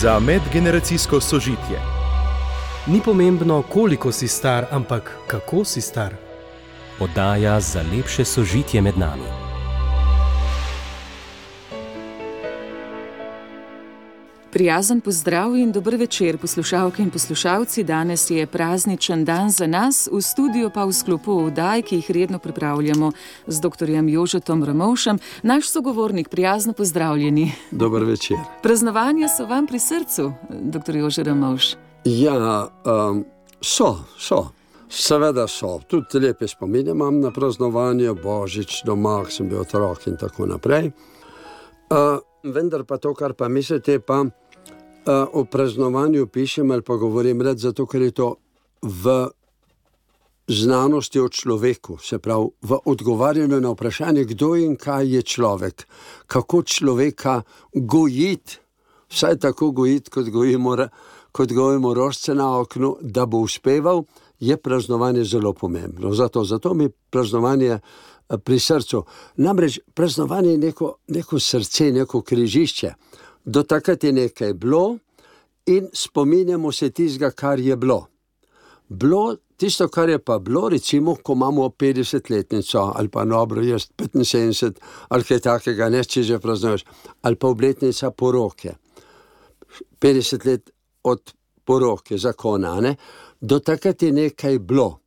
za medgeneracijsko sožitje. Ni pomembno, koliko si star, ampak kako si star. Oddaja za lepše sožitje med nami. Prijazen pozdrav in dober večer, poslušalke in poslušalci. Danes je prazničen dan za nas, v studiu pa v sklopu oddaj, ki jih redno pripravljamo z dr. Jožetom Ramovšem, naš sogovornik. Prijazno pozdravljeni. Dober večer. Praznovanja so vam pri srcu, dr. Jože Ramovš. Ja, um, so, so. Seveda so. Tudi lepe spomine imam na praznovanje, božič, doma sem bil otrok in tako naprej. Uh, vendar pa to, kar pa mislite, pa uh, o praznovanju pišem ali pa govorim, red, zato ker je to v znanosti o človeku, se pravi v odgovarjanju na vprašanje, kdo in kaj je človek, kako človeka gojiti, vsaj tako gojiti, kot gojimo, kot gojimo rožce na oknu, da bo uspeval. Je praznovanje zelo pomembno. Zato, zato mi praznovanje pri srcu. Namreč praznovanje je neko, neko srce, neko križišče. Do takrat je nekaj bilo in spominjamo se tistega, kar je bilo. bilo. Tisto, kar je pa bilo, recimo, ko imamo 50-letnico ali pa dobro, jaz 75 ali kaj takega, ne če že praznuješ, ali pa obletnica poroke. 50 let od poroke, zakona, ne? do takrat je nekaj bilo.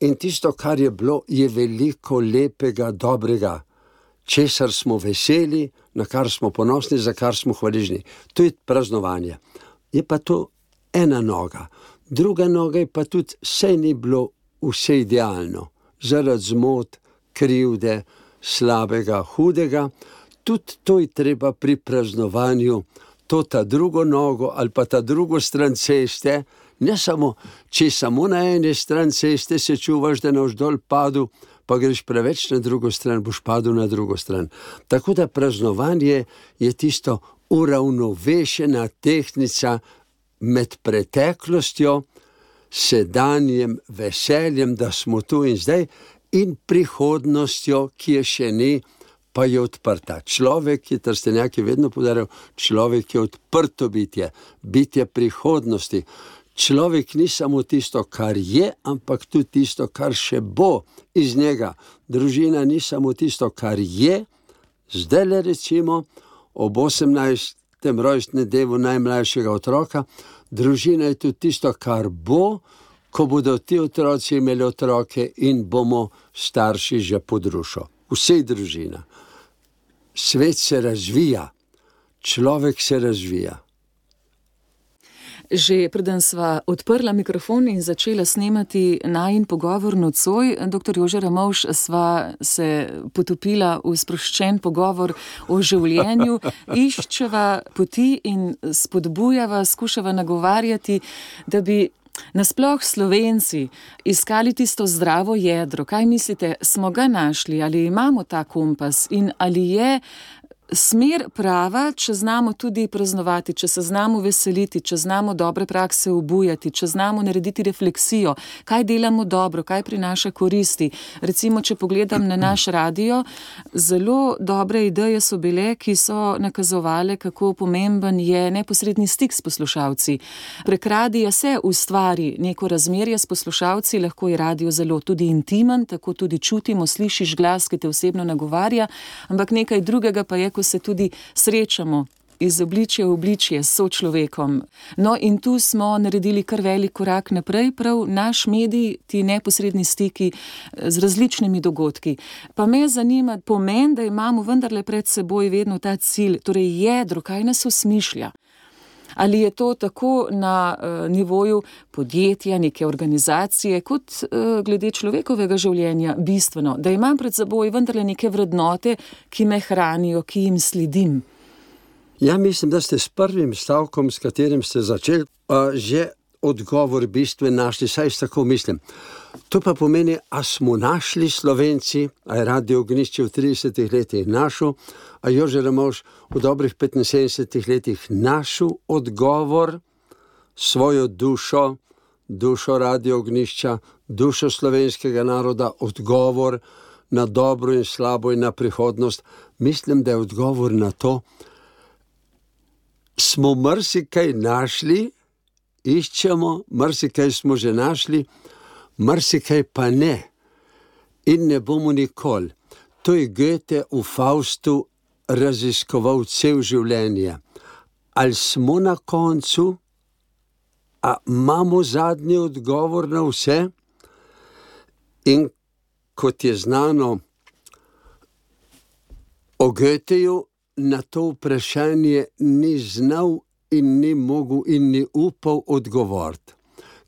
In tisto, kar je bilo, je veliko lepega, dobrega, česar smo veseli, na kar smo ponosni, za kar smo hvaležni. To je praznovanje. Je pa to ena noga, druga noga je pa tudi, vse ni bilo vse idealno, zaradi zmot, krivde, slabega, hudega. Tudi to je treba pri praznovanju, to ta drugo nogo ali pa ta drugo stran ceste. Ne samo, če samo na eni strani ceste se čuvaš, da ne boš dol padel, pa greš preveč na drugo stran, boš padel na drugo stran. Tako da praznovanje je tisto uravnovešena tehnika med preteklostjo, sedanjem veseljem, da smo tu in zdaj, in prihodnostjo, ki je še ni. Pa je odprta. Človek je, kar ste nekaj vedno podarili, človek je odprto bitje, bitje prihodnosti človek ni samo tisto, kar je, ampak tudi tisto, kar še bo iz njega. Družina ni samo tisto, kar je, zdaj le recimo ob 18. rojstnem dnevu najmlajšega otroka, družina je tudi tisto, kar bo, ko bodo ti otroci imeli otroke in bomo starši že podrušo. Vse je družina. Svet se razvija, človek se razvija. Že preden sva odprla mikrofon in začela snemati najin pogovor nocoj, dr. Jože Ramovš, sva se potopila v sproščen pogovor o življenju, iščeva poti in spodbujava, skušava nagovarjati, da bi nasploh Slovenci iskali tisto zdravo jedro. Kaj mislite, smo ga našli ali imamo ta kompas in ali je smer prava, če znamo tudi praznovati, če se znamo veseliti, če znamo dobre prakse obujati, če znamo narediti refleksijo, kaj delamo dobro, kaj prinaša koristi. Recimo, če pogledam na naš radio, zelo dobre ideje so bile, ki so nakazovale, kako pomemben je neposredni stik s poslušalci. Prek radija se ustvari neko razmerje s poslušalci, lahko je radio zelo tudi intimen, tako tudi čutimo, slišiš glas, ki te osebno nagovarja, ampak nekaj drugega pa je, ko se tudi srečamo. Iz obličja v obličje s človekom. No, in tu smo naredili kar velik korak naprej, prav naš medij, ti neposredni stiki z različnimi dogodki. Pa me zanima pomen, da imamo vendarle pred seboj vedno ta cilj, torej jedro, kaj nas usmišlja. Ali je to tako na uh, nivoju podjetja, neke organizacije, kot uh, glede človekovega življenja, bistveno, da imam pred seboj vendarle neke vrednote, ki me hranijo, ki jim sledim? Ja, mislim, da ste s prvim stavkom, s katerim ste začeli, uh, že odgovor bistven našli, saj tako mislim. To pa pomeni, a smo našli Slovenci, a je radio ognišče v 30 letih našel, a Jože Ramoš v dobrih 75 letih našel odgovor, svojo dušo, dušo radio ognišča, dušo slovenskega naroda, odgovor na dobro in slabo in na prihodnost. Mislim, da je odgovor na to, smo marsikaj našli, iščemo, marsikaj smo že našli, marsikaj pa ne. In ne bomo nikoli. To je Goethe v Faustu raziskoval cel življenje. Ali smo na koncu, a imamo zadnji odgovor na vse? In kot je znano o Goetheju, na to vprašanje ni znal in ni mogel in ni upal odgovoriti.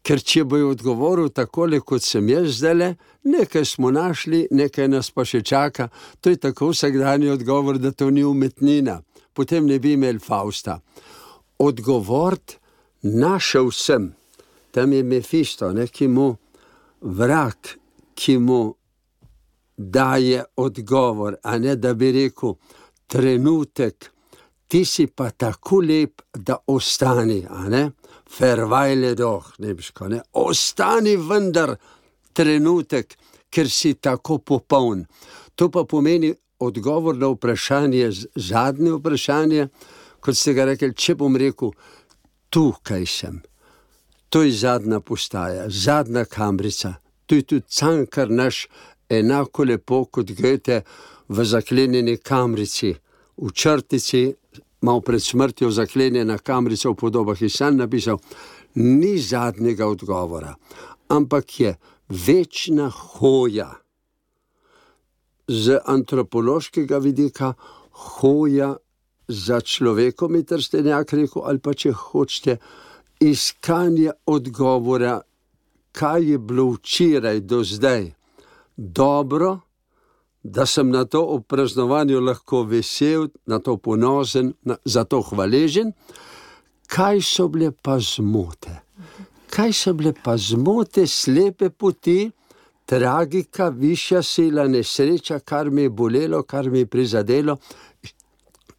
Ker če bo odgovoril tako, kot sem jaz zdaj, nekaj smo našli, nekaj nas pa še čaka, to je tako vsakdanji odgovor, da to ni umetnina, potem ne bi imel Fausta. Odgovor našel sem, tam je Mefisto, ki mu vrak, ki mu daje odgovor, a ne da bi rekel, trenutek, ti si pa tako lep, da ostani, a ne, fervajle doh, nemško, ne, ostani vendar trenutek, ker si tako popoln. To pa pomeni odgovor na vprašanje, zadnje vprašanje, kot ste ga rekli, če bom rekel, tukaj sem. To je zadnja postaja, zadnja kamrica, to je tudi cankar naš, enako lepo kot Goethe v zaklenjeni kamrici, v črtici, malo pred smrtjo zaklenjena kamrica v podobah, sem napisal, ni zadnjega odgovora, ampak je večna hoja. Z antropološkega vidika hoja za človekom, je trstenjak rekel, ali pa če hočete, iskanje odgovora, kaj je bilo včeraj do zdaj dobro, da sem na to praznovanju lahko vesel, na to ponosen, na, za to hvaležen. Kaj so bile pa zmote? Kaj so bile pa zmote, slepe poti, tragika, višja sila, nesreča, kar mi je bolelo, kar mi je prizadelo.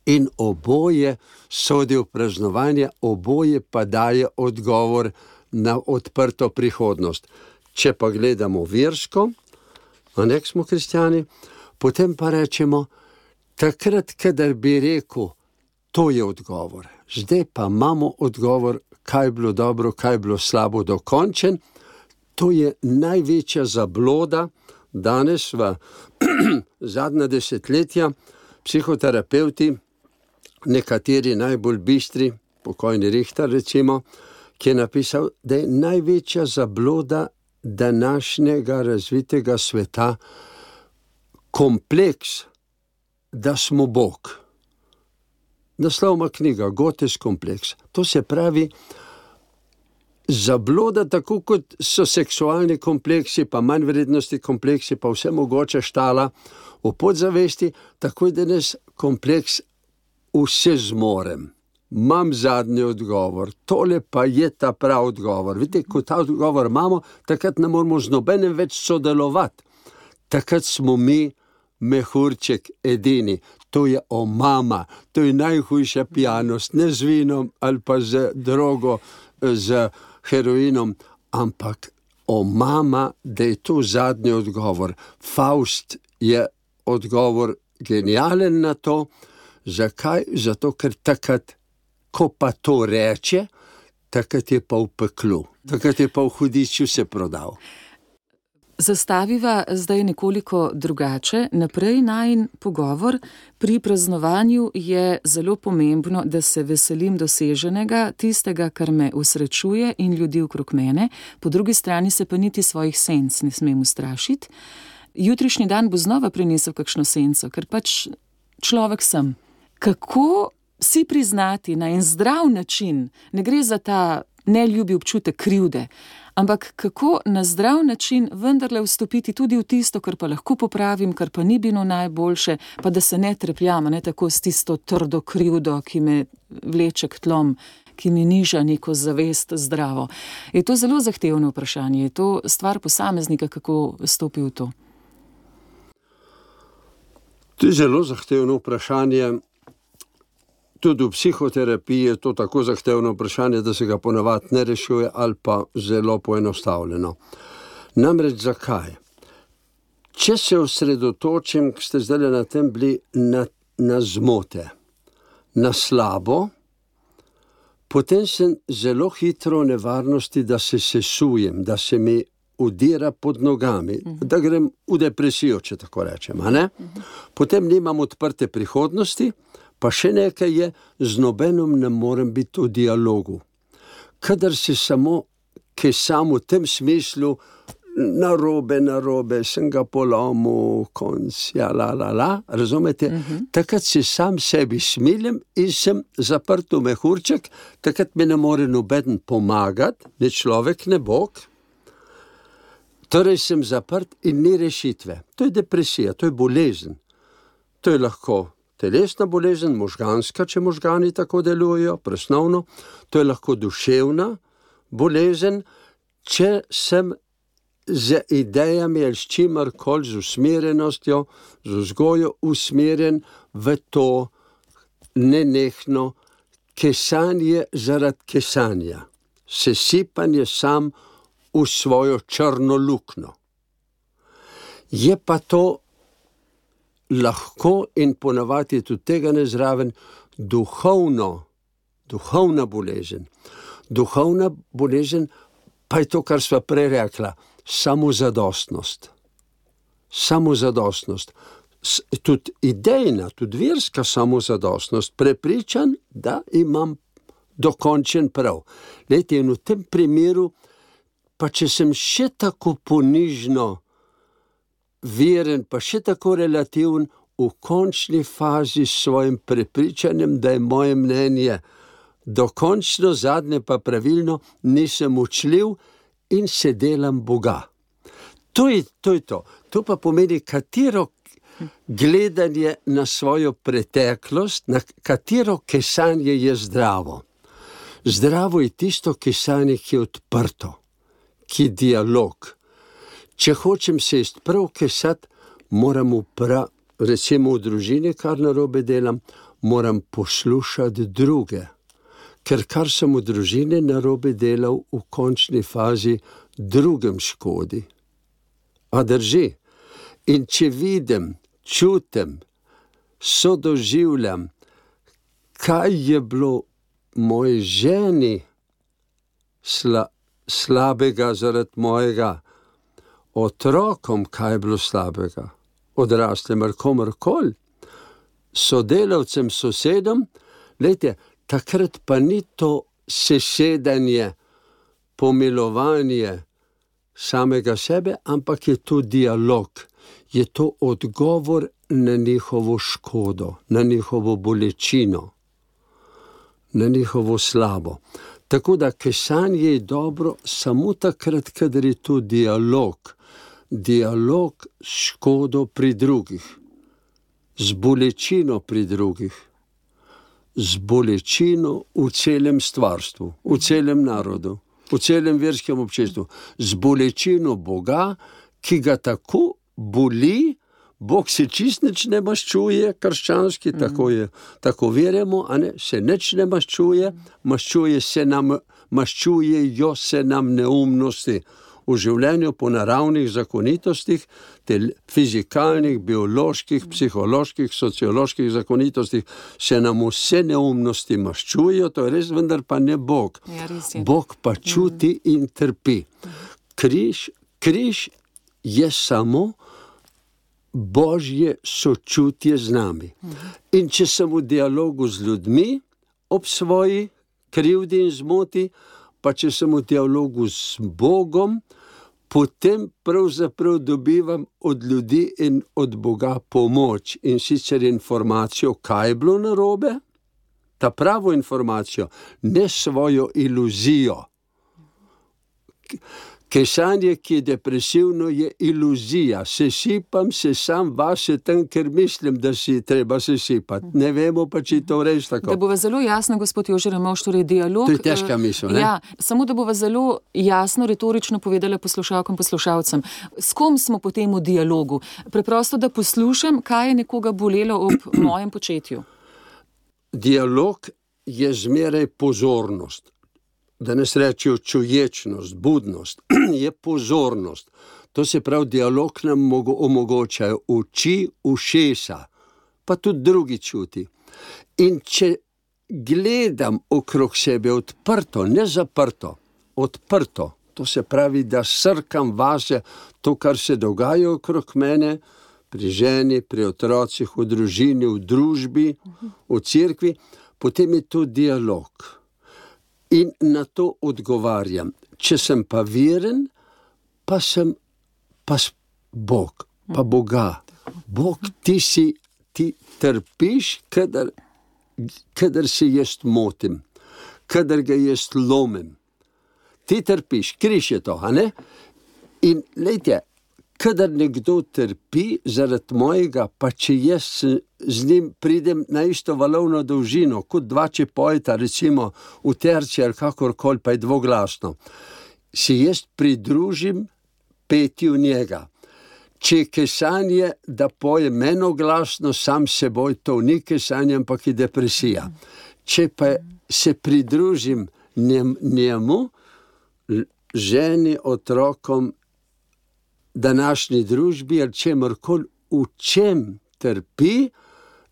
In oboje sodi v praznovanje, oboje pa daje odgovor na odprto prihodnost. Če pa gledamo versko, a ne smo kristijani, potem pa rečemo, takrat, kadar bi rekel, to je odgovor. Zdaj pa imamo odgovor, kaj je bilo dobro, kaj je bilo slabo, dokončen. To je največja zabloda danes, v zadnja desetletja, psihoterapeuti, nekateri najbolj bistri, pokojni Rihtar, recimo, ki je napisal, da je največja zabloda današnjega razvitega sveta kompleks, da smo Bog. Naslovna knjiga, Gotes kompleks. To se pravi, zabloda, tako kot so seksualni kompleksi, pa manj vrednosti kompleksi, pa vse mogoče štala v podzavesti, tako je danes kompleks vse zmorem imam zadnji odgovor, tole pa je ta pravi odgovor. Vidite, ko ta odgovor imamo, takrat ne moramo z nobenem več sodelovati. Takrat smo mi, mehurček, edini. To je omama, to je najhujša pijanost, ne z vinom ali pa z drogo, z heroinom, ampak omama, da je to zadnji odgovor. Faust je odgovor genijalen na to. Zakaj? Zato, ker takrat ko pa to reče, takrat je pa v peklu, takrat je pa v hudiču se prodal. Zastaviva zdaj nekoliko drugače. Naprej najn pogovor. Pri praznovanju je zelo pomembno, da se veselim doseženega, tistega, kar me usrečuje in ljudi okrog mene, po drugi strani se pa niti svojih senc ne smem ustrašiti. Jutrišnji dan bo znova prinesel kakšno senco, ker pač človek sem. Kako si priznati na en zdrav način, ne gre za ta neljubi občutek krivde, ampak kako na zdrav način vendarle vstopiti tudi v tisto, kar pa lahko popravim, kar pa ni bilo najboljše, pa da se ne trepljam, ne tako s tisto trdo krivdo, ki me vleče k tlom. Ki mi niža neko zavest zdravo. Je to zelo zahtevno vprašanje, je to stvar posameznika, kako stopi v to? To je zelo zahtevno vprašanje. Tudi v psihoterapiji je to tako zahtevno vprašanje, da se ga ponavadi ne rešuje, ali pa zelo poenostavljeno. Namreč zakaj? Če se osredotočim, ki ste zdaj na tem bili, na, na zmote, na slabo, potem sem zelo hitro v nevarnosti, da se sesujem, da se mi udira pod nogami, uh -huh. da grem v depresijo, če tako rečem. Uh -huh. Potem nimam odprte prihodnosti, pa še nekaj je, z nobenom ne morem biti v dialogu. Kadar si samo, ki samo v tem smislu, na robe, na robe, sem ga polomil, konc, ja, la, la, la, razumete? Uh -huh. Takrat si sam sebi smilim in sem zaprt v mehurček, takrat mi ne more noben pomagati, ne človek, ne Bog. Torej sem zaprt in ni rešitve. To je depresija, to je bolezen. To je lahko telesna bolezen, možganska, če možgani tako delujejo, presnovno, to je lahko duševna bolezen, če sem z idejami ali s čimarkoli, z usmerjenostjo, z vzgojo usmerjen v to nenehno kesanje zaradi kesanja, sesipanje sam v svojo črno luknjo. Je pa to lahko in ponavadi tudi tega ne zraven, duhovno, duhovna bolezen. Duhovna bolezen pa je to, kar smo prej rekli samozadostnost. Samozadostnost. Tudi idejna, tudi verska samozadostnost, prepričan, da imam dokončen prav. Lejte, in v tem primeru, pa če sem še tako ponižno veren, pa še tako relativen, v končni fazi s svojim prepričanjem, da je moje mnenje dokončno, zadnje pa pravilno, nisem učljiv in se delam Boga. To je, to je to. To pa pomeni, katero gledanje na svojo preteklost, na katero kesanje je zdravo. Zdravo je tisto kesanje, ki je odprto, ki je dialog. Če hočem se ist prav kesati, moram prav, recimo v družini, kar na robe delam, moram poslušati druge ker kar sem v družini na robe delal, v končni fazi drugem škodi. A drži. In če vidim, čutim, so doživljam, kaj je bilo moji ženi sla, slabega zaradi mojega, otrokom, kaj je bilo slabega, odraslem, komorkoli, sodelavcem, sosedom, gledajte, takrat pa ni to sesedanje, pomilovanje samega sebe, ampak je to dialog, je to odgovor na njihovo škodo, na njihovo bolečino, na njihovo slabo. Tako da kesanje je dobro samo takrat, kadar je to dialog, dialog s škodo pri drugih, z bolečino pri drugih z bolečino v celem stvarstvu, v celem narodu, v celem verskem občestvu, z bolečino Boga, ki ga tako boli, Bog se čist nič ne maščuje, krščanski, mm. tako je, tako verjamo, a ne se nič ne maščuje, maščuje se nam, maščujejo se nam neumnosti v življenju po naravnih zakonitostih, fizikalnih, bioloških, psiholoških, socioloških zakonitostih, se nam vse neumnosti maščujejo, to je res, vendar pa ne Bog. Ja, Bog pa čuti mm. in trpi. Križ, križ je samo božje sočutje z nami. In če sem v dialogu z ljudmi ob svoji krivdi in zmoti, pa če sem v dialogu z Bogom, potem pravzaprav dobivam od ljudi in od Boga pomoč in sicer informacijo, kaj je bilo narobe, ta pravo informacijo, ne svojo iluzijo. Kesanje, ki je depresivno, je iluzija. Sesipam se sam vase tam, ker mislim, da si treba sesipati. Ne vemo pa, če to res tako. Da bo zelo jasno, gospod Jožer, imaš torej dialog. To je težka misel. Ja, samo da bo zelo jasno, retorično povedala poslušalkam, poslušalcem, s kom smo potem v dialogu. Preprosto, da poslušam, kaj je nekoga bolelo ob mojem početju. Dialog je zmeraj pozornost da ne rečejo čuječnost, budnost, je pozornost. To se pravi, dialog nam omogoča oči, ušesa, pa tudi drugi čuti. In če gledam okrog sebe odprto, ne zaprto, odprto. To se pravi, da srkam vase to, kar se dogaja okrog mene, pri ženi, pri otrocih, v družini, v družbi, v cerkvi, potem je to dialog. In na to odgovarjam. Če sem pa veren, pa sem pa Bog, pa Boga. Bog, ti si, ti trpiš, kadar, kadar se jaz motim, kadar ga jaz lomim. Ti trpiš, križ je to, a ne? In lejte, kadar nekdo trpi zaradi mojega, pa če jaz z njim pridem na isto valovno dolžino, kot dva če pojeta, recimo v terci ali kakorkoli, pa je dvoglasno, si jaz pridružim petju njega. Če je kesanje, da poje meno glasno, sam seboj, to ni kesanje, ampak je depresija. Če pa se pridružim njemu, ženi, otrokom, današnji družbi ali čemur koli, v čem trpi,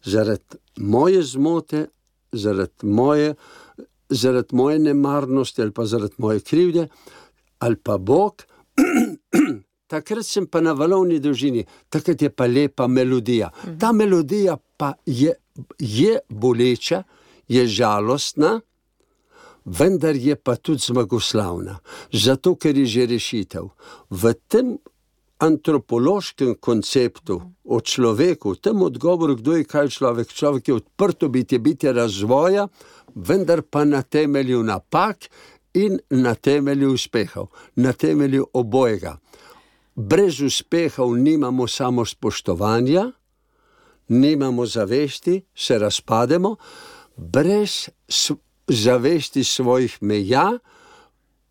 zaradi moje zmote, zaradi moje, zaradi moje nemarnosti ali pa zaradi moje krivde, ali pa Bog. Takrat sem pa na valovni dolžini, takrat je pa lepa melodija. Ta melodija pa je, je boleča, je žalostna, vendar je pa tudi zmagoslavna. Zato, ker je že rešitev. V tem antropološkem konceptu o človeku, v tem odgovoru, kdo je kaj človek, človek je odprto biti, biti razvoja, vendar pa na temelju napak in na temelju uspehov, na temelju obojega. Brez uspehov nimamo samo spoštovanja, nimamo zavesti, se razpademo, brez zavesti svojih meja,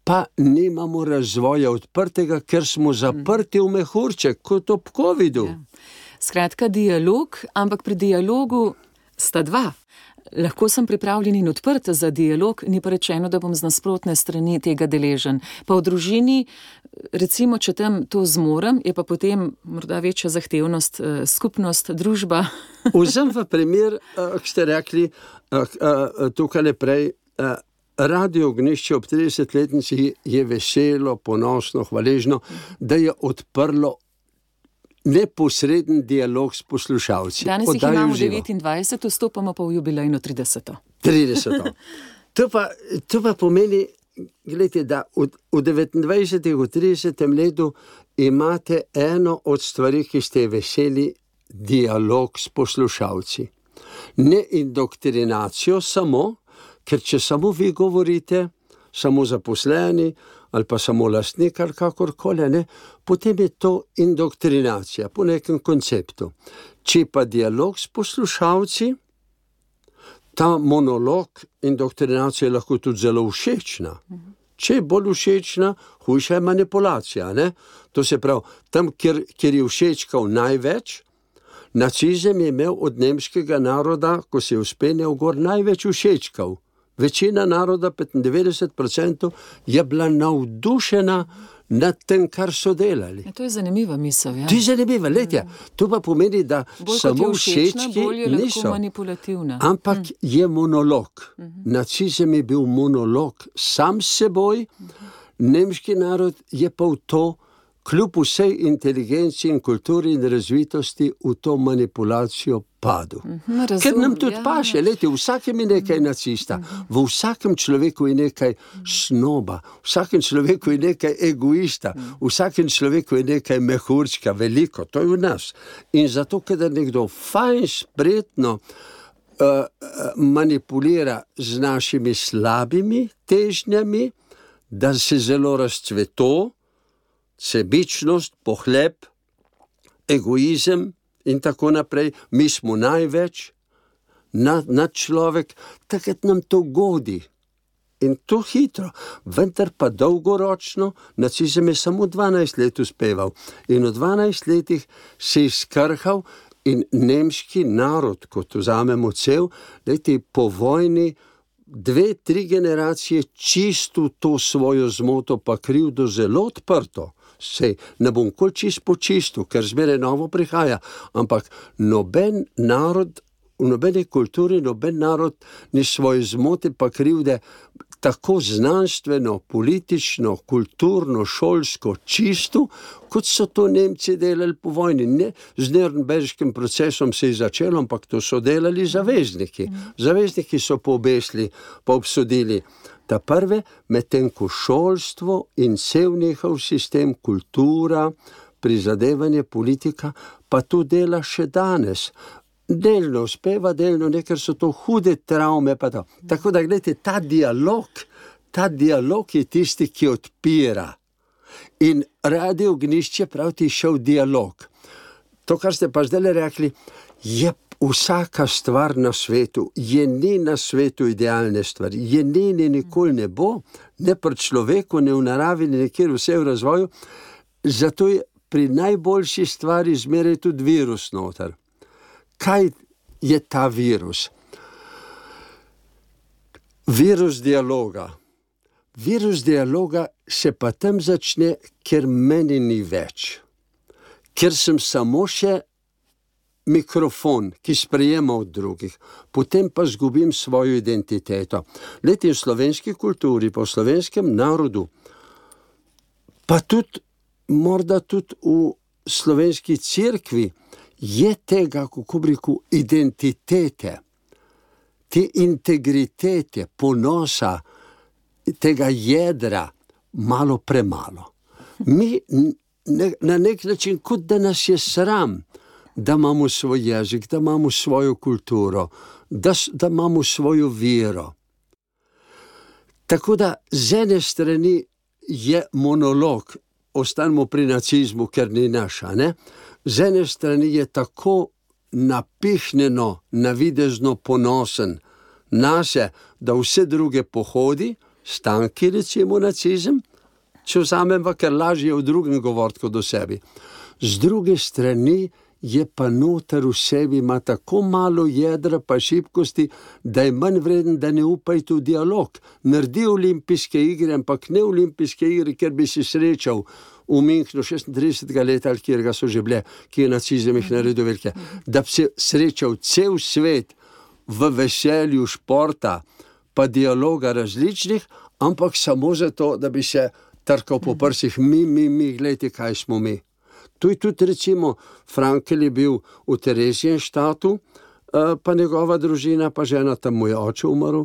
pa nimamo razvoja odprtega, ker smo zaprti v mehurček, kot ob COVID-u. Ja. Skratka, dialog, ampak pri dialogu sta dva. Lahko sem pripravljen in odprt za dialog, ni pa rečeno, da bom z nasprotne strani tega deležen. Pa v družini, recimo, če tam to zmorem, je pa potem morda večja zahtevnost, eh, skupnost, družba. Vzem v primer, eh, ki ste rekli eh, tukaj naprej. Radio Ognišče ob 30-letnici je veselo, ponosno, hvaležno, da je odprlo neposreden dialog s poslušalci. Danes jih imamo 29, vstopamo pa v jubilejno 30. 30. To pa, to pa pomeni, gledajte, da v, v 29. in 30. letu imate eno od stvari, ki ste veseli, dialog s poslušalci. Ne indoktrinacijo samo, Ker če samo vi govorite, samo zaposleni ali pa samo lastnik ali kakorkoli, ne, potem je to indoktrinacija po nekem konceptu. Če pa dialog s poslušalci, ta monolog indoktrinacije je lahko tudi zelo všečna. Če je bolj všečna, hujša je manipulacija. Ne? To se pravi, tam, kjer, kjer je všečkal največ, nacizem je imel od nemškega naroda, ko se je uspenjal gor, največ všečkal. Večina naroda, 95%, je bila navdušena nad tem, kar so delali. Ja, to je zanimiva misel. Ja. To je zanimiva, letja. To pa pomeni, da bolj samo všečki niso manipulativni. Ampak hm. je monolog. Hm. Nacizem je bil monolog sam s seboj, hm. nemški narod je pa v to kljub vsej inteligenci in kulturi in razvitosti, v to manipulacijo padel. Mhm, razum, Ker nam tudi ja, paše, leti, v vsakem je nekaj nacista, v vsakem človeku je nekaj snoba, v vsakem človeku je nekaj egoista, v vsakem človeku je nekaj mehurčka, veliko, to je v nas. In zato, ker nekdo fajn, spretno. Uh, manipulira z našimi slabimi težnjami, da se zelo razcveto, sebičnost, pohleb, egoizem in tako naprej, mi smo največ, nad, nad človek, takrat nam to godi. In to hitro, vendar pa dolgoročno, nacizem je samo 12 let uspeval. In v 12 letih se je skrhal in nemški narod, kot vzamemo cel, leti po vojni, dve, tri generacije čisto to svojo zmoto, pa krivdo zelo odprto sej ne bom kol čist počistil, ker zmeraj novo prihaja. Ampak noben narod v nobeni kulturi, noben narod ni svoje zmote pa krivde tako znanstveno, politično, kulturno, šolsko čisto, kot so to Nemci delali po vojni. Ne z Nürnbergskim procesom se je začelo, ampak to so delali zavezniki. Zavezniki so poobesli, pa obsodili. Ta prve, medtem ko šolstvo in cel njihov sistem, kultura, prizadevanje, politika, pa to dela še danes. Delno uspeva, delno ne, ker so to hude travme. Tako da, gledite, ta dialog, ta dialog je tisti, ki odpira. In radio ognišče pravi, ti šel dialog. To, kar ste pa zdaj rekli, je vsaka stvar na svetu, je ni na svetu idealne stvari, je ni, ni nikoli ne bo, ne pri človeku, ne v naravi, ne kjer vse v razvoju. Zato je pri najboljši stvari zmeraj tudi virus noter. Kaj je ta virus? Virus dialoga. Virus dialoga se pa tam začne, ker meni ni več, ker sem samo še mikrofon, ki sprejema od drugih, potem pa izgubim svojo identiteto. Leti v slovenski kulturi, po slovenskem narodu, pa tudi morda tudi v slovenski cerkvi je tega, kako bi rekel, identitete, te integritete, ponosa, tega jedra, malo premalo. Mi ne, na nek način, kot da nas je sram, da imamo svoj jezik, da imamo svojo kulturo, da, da imamo svojo vero. Tako da z ene strani je monolog, ostanemo pri nacizmu, ker ni naša. Ne? Z ene strani je tako napihnjeno, navidezno ponosen na se, da vse druge pohodi, stanki, recimo nacizem, če vzamemo, ker lažje v drugem govoriti kot o sebi. Z druge strani je pa noter v sebi, ima tako malo jedra, pa šibkosti, da je manj vreden, da ne upajte v dialog. Naredi olimpijske igre, ampak ne olimpijske igre, ker bi si srečal v Münchnu 36 let, ali kjer ga so že bile, ki je nacizem jih naredil velike. Da bi se srečal cel svet v veselju športa, pa dialoga različnih, ampak samo zato, da bi se trkal po prsih, mi, mi, mi, gledajte, kaj smo mi. Tu je tudi, recimo, Frankel je bil v Terezijem štatu, eh, pa njegova družina, pa žena tam mu je oče umrl.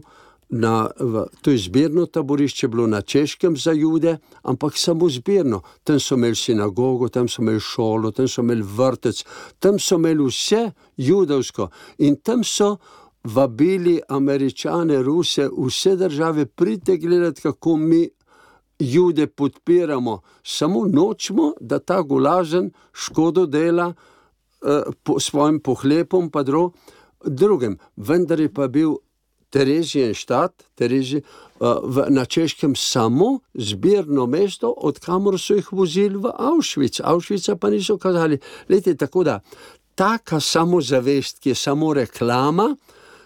Na, v, to je zbirno taborišče, bilo na češkem za jude, ampak samo zbirno. Tam so imeli sinagogo, tam so imeli šolo, tam so imeli vrtec, tam so imeli vse judovsko. In tam so vabili američane, ruse, vse države, pridite gledati, kako mi jude podpiramo, samo nočemo, da ta gulažen škodo dela eh, po svojim pohlepom, pa dro, drugim. Vendar je pa bil Terezijen štat, Terezi, eh, na češkem samo zbirno mesto, odkamor so jih vozili v Auschwitz. Auschwitz pa niso kazali. Lete, tako da taka samozavest, ki je samo reklama,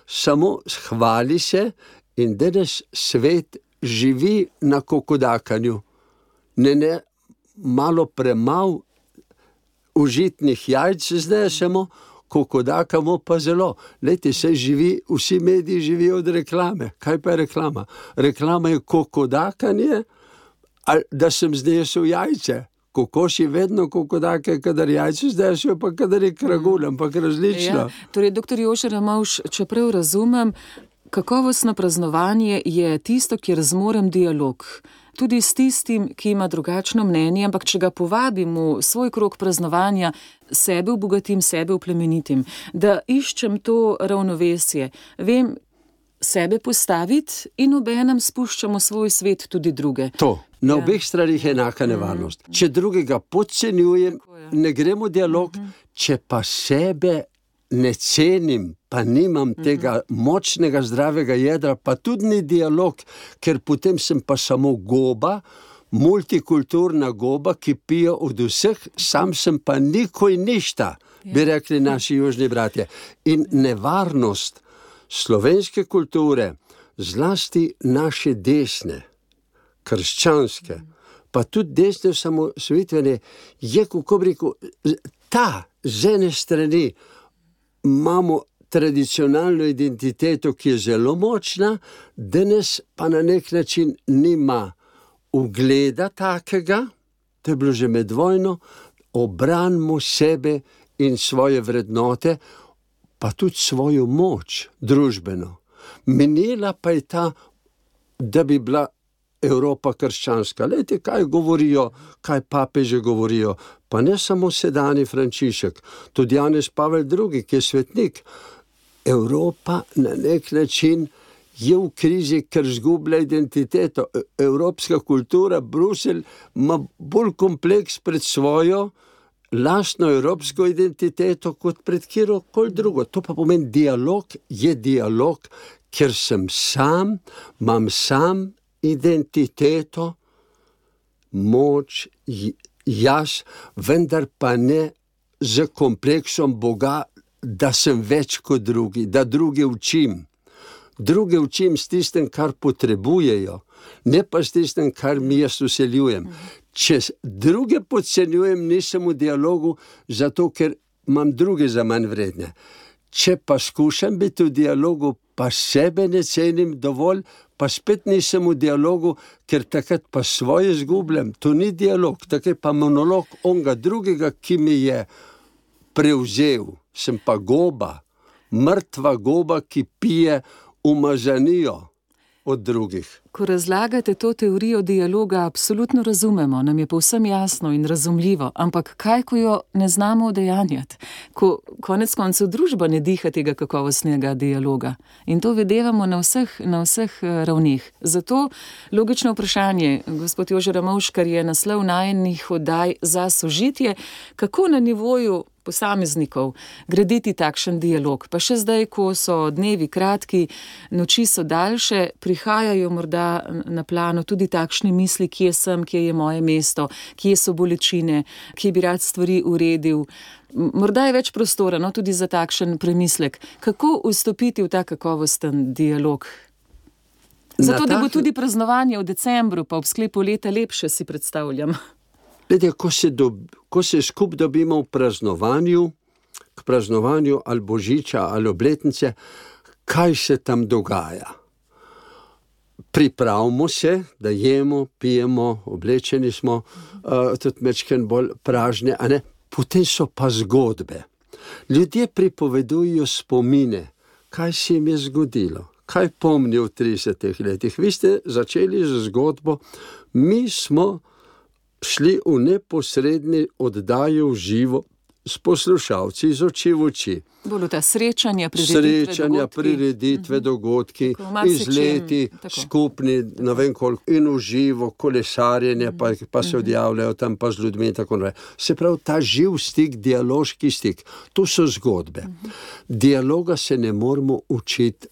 samo hvali se in danes svet živi na kokodakanju, ne, ne malo premalo užitnih jajc, zdaj samo kokodakamo pa zelo. Leti se živi, vsi mediji živijo od reklame. Kaj pa je reklama? Reklama je kokodakanje, da sem znesel jajce. Kokoši vedno kokodake, kadar jajce zdajšajo, pa kadar je kragul, ampak različno. Ja, torej, doktor Jošer Ramavš, čeprav razumem, Kakovostno praznovanje je tisto, kjer zmorem dialog. Tudi s tistim, ki ima drugačno mnenje, ampak če ga povabim v svoj krog praznovanja, sebe obogatim, sebe uplemenitim, da iščem to ravnovesje. Vem, sebe postaviti in obenem spuščamo svoj svet tudi druge. To. Na ja. obeh stranih je enaka nevarnost. Mm. Če drugega podcenjujem, ne gremo v dialog, -hmm. če pa sebe ne cenim, pa nimam mhm. tega močnega, zdravega jedra, pa tudi ni dialog, ker potem sem pa samo goba, multikulturna goba, ki pije od vseh, sam sem pa nikoli ništa, bi ja. rekli naši južni bratje. In nevarnost slovenske kulture, zlasti naše desne, krščanske, pa tudi desne, samo svetvene, je, kako bi rekel, ta z ene strani imamo tradicionalno identiteto, ki je zelo močna, danes pa na nek način nima ugleda takega, to je bilo že med vojno, obranimo sebe in svoje vrednote, pa tudi svojo moč, družbeno. Menila pa je ta, da bi bila Evropa krščanska. Lejte, kaj govorijo, kaj papeže govorijo. Pa ne samo sedajni Frančišek, tudi Janez Pavel II, ki je svetnik. Evropa na nek način je v krizi, ker zgublja identiteto. E, evropska kultura, Bruselj ima bolj kompleks pred svojo lastno evropsko identiteto kot pred kjerkoli drugo. To pa pomeni, dialog je dialog, ker sem sam, imam sam identiteto, moč, jaz, vendar pa ne z kompleksom Boga, da sem več kot drugi, da druge učim. Druge učim s tistem, kar potrebujejo, ne pa s tistim, kar mi jaz useljujem. Če druge podcenjujem, nisem v dialogu, zato ker imam druge za manj vredne. Če pa skušam biti v dialogu, pa sebe ne cenim dovolj, pa spet nisem v dialogu, ker takrat pa svoje izgubljam. To ni dialog, tako je pa monolog onega drugega, ki mi je prevzel. Sem pa goba, mrtva goba, ki pije umazanijo od drugih. Ko razlagate to teorijo dialoga, absolutno razumemo, nam je povsem jasno in razumljivo, ampak kaj, ko jo ne znamo udejanjati, ko konec koncev družba ne diha tega kakovostnega dialoga in to videvamo na vseh, na vseh eh, ravnih. Zato logično vprašanje, gospod Jožer Ramovš, kar je naslov najnih oddaj za sožitje, kako na nivoju posameznikov, graditi takšen dialog. Pa še zdaj, ko so dnevi kratki, noči so daljše, prihajajo morda na plano tudi takšne misli, kje sem, kje je moje mesto, kje so bolečine, kje bi rad stvari uredil. Morda je več prostora no, tudi za takšen premislek, kako vstopiti v ta kakovosten dialog. Zato, da bo tudi praznovanje v decembru, pa ob sklepu leta lepše, si predstavljam. Lede, ko se, se skupaj dobimo v praznovanju, k praznovanju ali božiča ali obletnice, kaj se tam dogaja? Pripravimo se, da jemo, pijemo, oblečeni smo, uh, tudi mečken bolj pražne, potem so pa zgodbe. Ljudje pripovedujejo spomine, kaj se jim je zgodilo, kaj pomnijo v 30 letih. Vi ste začeli z zgodbo, mi smo šli v neposredni oddaji v živo s poslušalci iz oči v oči. Bolj ta srečanja, srečanja prireditve, dogodki, mhm. izleti, skupni, ne vem koliko, in v živo, kolesarjenje, pa, pa se mhm. odjavljajo tam pa z ljudmi in tako naprej. Se pravi, ta živ stik, dialoški stik, to so zgodbe. Mhm. Dialoga se ne moramo učiti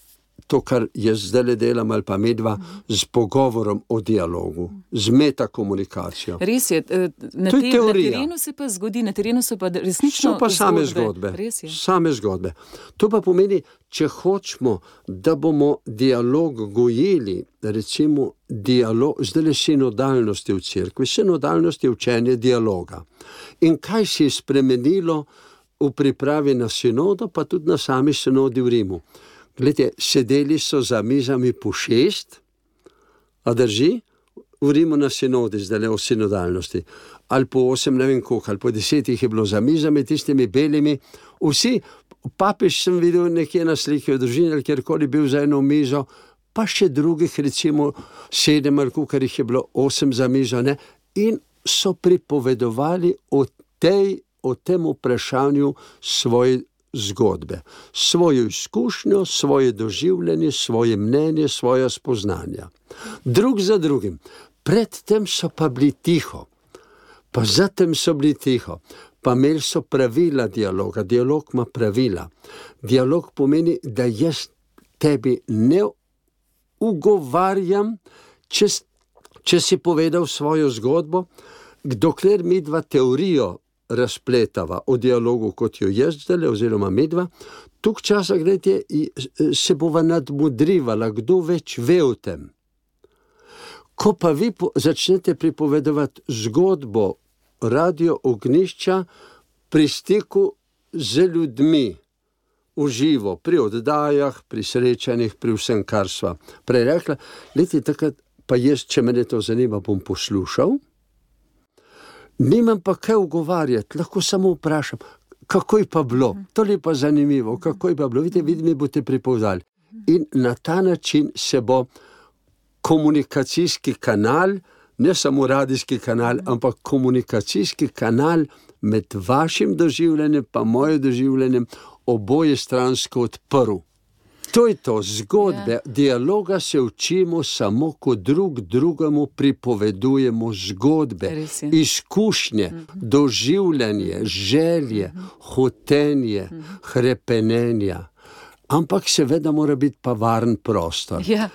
to, kar jaz zdaj le delam, ali pa medva, z pogovorom o dialogu, z metakomunikacijo. Res je, eh, na, te, na terenu se pa zgodi, na terenu so pa resnično so pa same zgodbe. Same zgodbe. To pa pomeni, če hočemo, da bomo dialog gojili, recimo dialog, zdaj le sinodalnosti v cerkvi, sinodalnosti je učenje dialoga. In kaj se je spremenilo v pripravi na sinodo, pa tudi na sami sinodi v Rimu. Glede, sedeli so za mizami po šest, a drži, urimo na sinodi, zdaj le o sinodalnosti. Ali po osem, ne vem koliko, ali po desetih je bilo za mizami, tistimi belimi. Vsi, papež sem videl nekje na sliki v družini, ali kjerkoli bil za eno mizo, pa še drugih, recimo sedem ali koliko jih je bilo, osem za mizo. Ne? In so pripovedovali o, tej, o tem vprašanju svoje zgodbe, svojo izkušnjo, svoje doživljanje, svoje mnenje, svoje spoznanja. Drug za drugim, predtem so pa bili tiho, pa zatem so bili tiho, pa imeli so pravila dialoga. Dialog ima pravila. Dialog pomeni, da jaz tebi ne ugovarjam, če, če si povedal svojo zgodbo, dokler mi dva teorijo razpletava o dialogu, kot jo jaz zdaj, oziroma medva, tuk časa gledite, se bova nadmudrivala, kdo več ve o tem. Ko pa vi začnete pripovedovati zgodbo radio ognišča pri stiku z ljudmi, v živo, pri oddajah, pri srečanjih, pri vsem, kar sva prej rekla. Leti takrat, pa jaz, če me to zanima, bom poslušal. Nimam pa kaj ugovarjati, lahko samo vprašam, kako je pa bilo. To je pa zanimivo, kako je pa bilo. Vidite, vidim, mi boste pripovedali. In na ta način se bo komunikacijski kanal, ne samo radijski kanal, ampak komunikacijski kanal med vašim doživljenjem in mojim doživljenjem oboje stransko odprl. To je to zgodbe. Ja. Dialoga se učimo samo, ko drug drugemu pripovedujemo zgodbe, izkušnje, mm -hmm. doživljanje, želje, mm -hmm. hotenje, mm -hmm. hrepenenja. Ampak seveda mora biti pa varen prostor. Ja.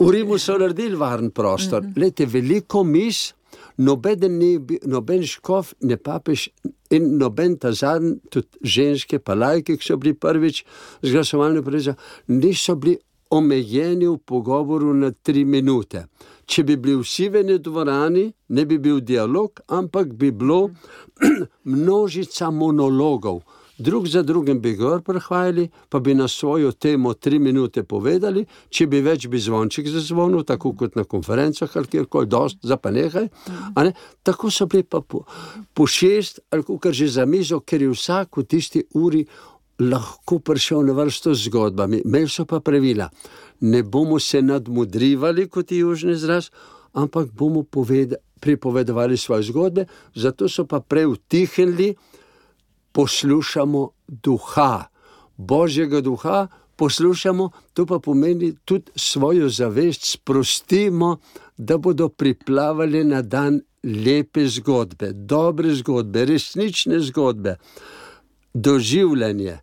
V Rimu so naredili varen prostor. Mm -hmm. Lete, veliko mis, noben, ni, noben škof, ne papež in noben ta zadnji, tudi ženske, pa lajke, ki so bili prvič z glasovalne preze, niso bili omejeni v pogovoru na tri minute. Če bi bili vsi v eni dvorani, ne bi bil dialog, ampak bi bilo množica monologov drug za drugim bi gor prehajali, pa bi na svojo temo tri minute povedali, če bi več bi zvonček zazvonil, tako kot na konferencah ali kjerkoli, dost za pa nekaj. Ne? Tako so bili pa po, po šest ali kar že za mizo, ker je vsak v tisti uri lahko prišel na vrsto z zgodbami. Imeli so pa pravila, ne bomo se nadmudrivali kot južni zraz, ampak bomo poved, pripovedovali svoje zgodbe, zato so pa preutihnili poslušamo duha, božjega duha, poslušamo, to pa pomeni tudi svojo zavest, sprostimo, da bodo priplavali na dan lepe zgodbe, dobre zgodbe, resnične zgodbe, doživljanje,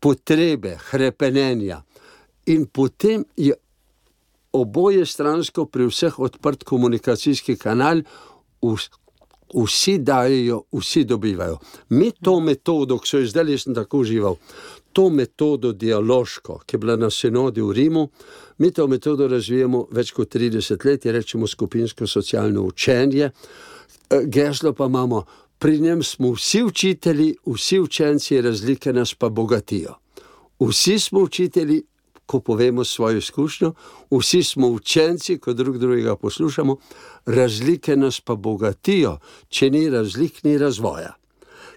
potrebe, krepenja. In potem je oboje stransko, pri vseh odprt komunikacijski kanal, vsi dajo, vsi dobivajo. Mi to metodo, ki so jo zdaj jaz tako užival, to metodo dialoško, ki je bila na sinodi v Rimu, mi to metodo razvijamo več kot 30 let, rečemo skupinsko socialno učenje. Eh, geslo pa imamo, pri njem smo vsi učitelji, vsi učenci, razlike nas pa bogatijo. Vsi smo učitelji, ko povemo svojo izkušnjo, vsi smo učenci, ko drug drugega poslušamo, razlike nas pa bogatijo, če ni razlik, ni razvoja.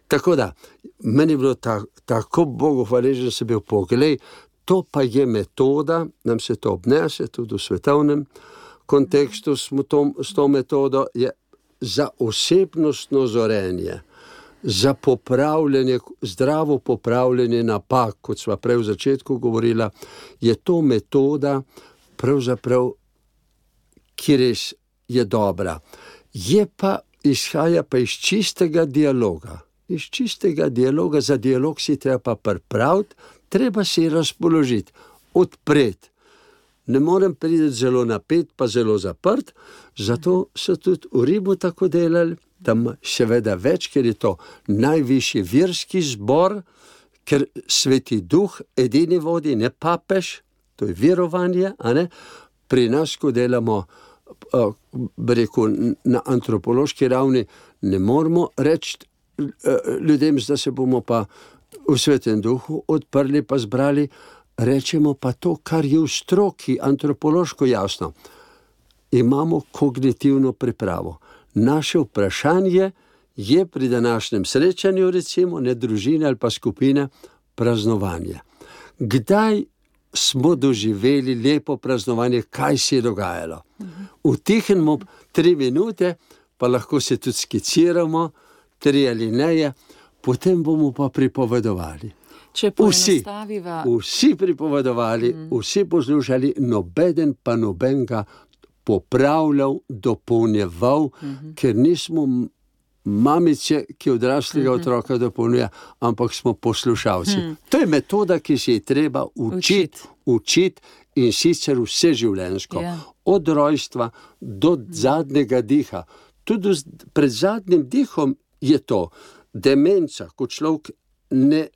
Tako da, meni je bilo ta, tako Bogu hvaležen, da sem bil pogled, to pa je metoda, nam se to obnese tudi v svetovnem kontekstu s to metodo, je za osebnostno zorenje za popravljanje, zdravo popravljanje napak, kot smo prej v začetku govorili, je to metoda, ki res je dobra. Je pa izhaja pa iz čistega dialoga. Iz čistega dialoga, za dialog si treba pripraviti, treba si razpoložiti, odpreti. Ne morem priti zelo napet, pa zelo zaprt, zato so tudi v Ribu tako delali, tam seveda več, ker je to najvišji verski zbor, ker sveti duh edini vodi, ne papež, to je verovanje. Pri nas, ko delamo rekel, na antropološki ravni, ne moramo reči ljudem, da se bomo pa v svetem duhu odprli, pa zbrali. Rečemo pa to, kar je v stroki, antropološko jasno. Imamo kognitivno pripravo naše vprašanje je pri današnjem srečanju, recimo, ne družine ali pa skupine, praznovanje. Kdaj smo doživeli lepo praznovanje, kaj se je dogajalo? Utihnemo tri minute, pa lahko se tudi skiciramo, tri ali ne, potem bomo pa pripovedovali. Vsi, vsi pripovedovali, mm. vsi poslušali, noben pa nobenega popravljal, dopolnjeval, uh mhm. -huh. ker nismo mamice, ki odraslega uh mhm. -huh. otroka dopolnjuje, ampak smo poslušalci. Uh mhm. -huh. To je metoda, ki se je treba učiti, učiti in sicer vse življenjsko, yeah. Ja. od rojstva do uh -huh. zadnjega diha. Tudi pred zadnjim dihom je to demenca, ko človek ne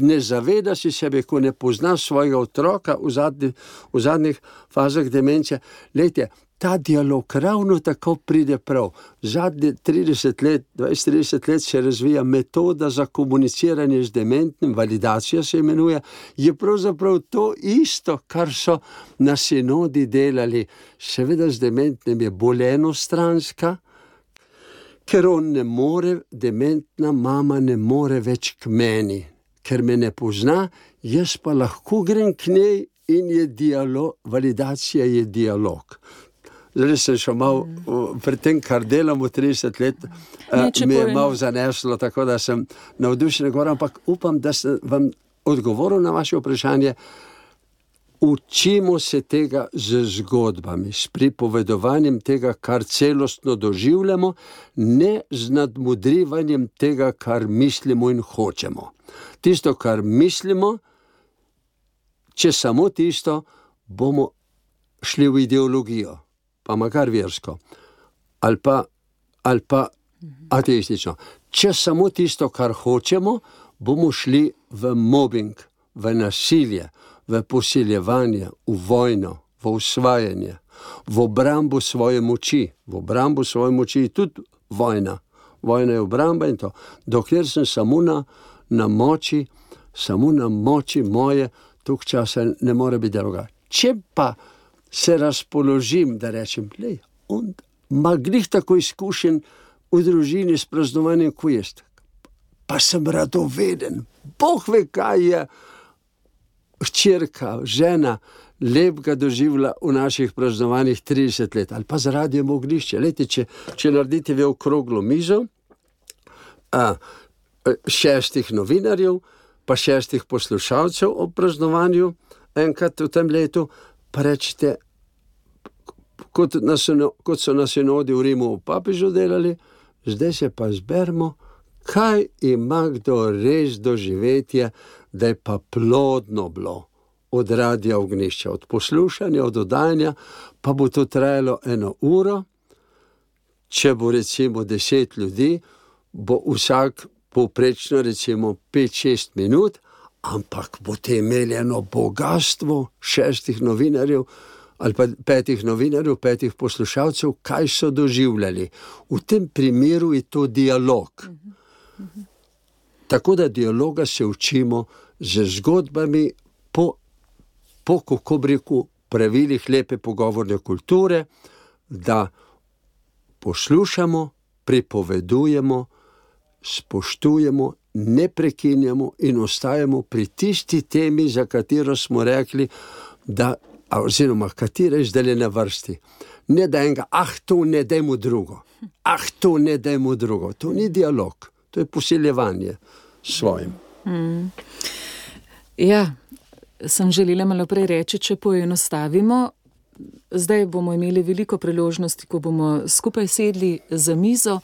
ne zaveda si sebe, ko ne pozna svojega otroka v, zadnji, v zadnjih fazah demence. Lejte, ta dialog ravno tako pride prav. Zadnje 30 let, 20-30 let se razvija metoda za komuniciranje z dementnim, validacija se imenuje, je pravzaprav to isto, kar so na sinodi delali. Seveda z dementnim je bolj enostranska, ker on ne more, dementna mama ne more več k meni, ker me ne pozna, jaz pa lahko grem k njej in je dialog, validacija je dialog. Zdaj sem šel malo mm. pri tem, kar delamo 30 let, ne, uh, mi je malo zaneslo, tako da sem navdušen, ampak upam, da sem vam odgovoril na vaše vprašanje. Učimo se tega z zgodbami, s pripovedovanjem tega, kar celostno doživljamo, ne z nadmudrivanjem tega, kar mislimo in hočemo. Tisto, kar mislimo, če samo tisto, bomo šli v ideologijo pa makar versko, ali pa, ali pa ateistično. Če samo tisto, kar hočemo, bomo šli v mobbing, v nasilje, v posiljevanje, v vojno, v usvajanje, v obrambo svoje moči, v obrambo svoje moči, tudi vojna. Vojna je obramba in to. Dokler sem samo na, na moči, samo na moči moje, tukaj časa ne more biti drugače. Če pa se razpoložim, da rečem, da ima grih tako izkušen v družini s praznovanjem, kot jaz. Pa sem radoveden, Bog ve, kaj je hčerka, žena. Lep ga doživlja v naših praznovanjih 30 let, ali pa zaradi moglišča. Leti, če, če naredite v okroglo mizo, a, šestih novinarjev, pa šestih poslušalcev o praznovanju, enkrat v tem letu, pa rečete, kot, kot so nas enodi v Rimu v papežu delali, zdaj se pa zberemo, kaj ima kdo res doživetje, da je pa plodno bilo od radia ognišča, od poslušanja, od oddajanja, pa bo to trajalo eno uro. Če bo recimo deset ljudi, bo vsak povprečno recimo 5-6 minut, ampak boste imeli eno bogatstvo šestih novinarjev ali pa petih novinarjev, petih poslušalcev, kaj so doživljali. V tem primeru je to dialog. Tako da dialoga se učimo z zgodbami po, po kako reku, pravilih lepe pogovorne kulture, da poslušamo, pripovedujemo, spoštujemo ne prekinjamo in ostajamo pri tisti temi, za katero smo rekli, da, oziroma katera je zdaj na vrsti. Ne da enega, ah, to ne da mu drugo, ah, to ne da mu drugo. To ni dialog, to je posiljevanje s svojim. Mm. Ja, sem želela malo prej reči, če poenostavimo. Zdaj bomo imeli veliko priložnosti, ko bomo skupaj sedli za mizo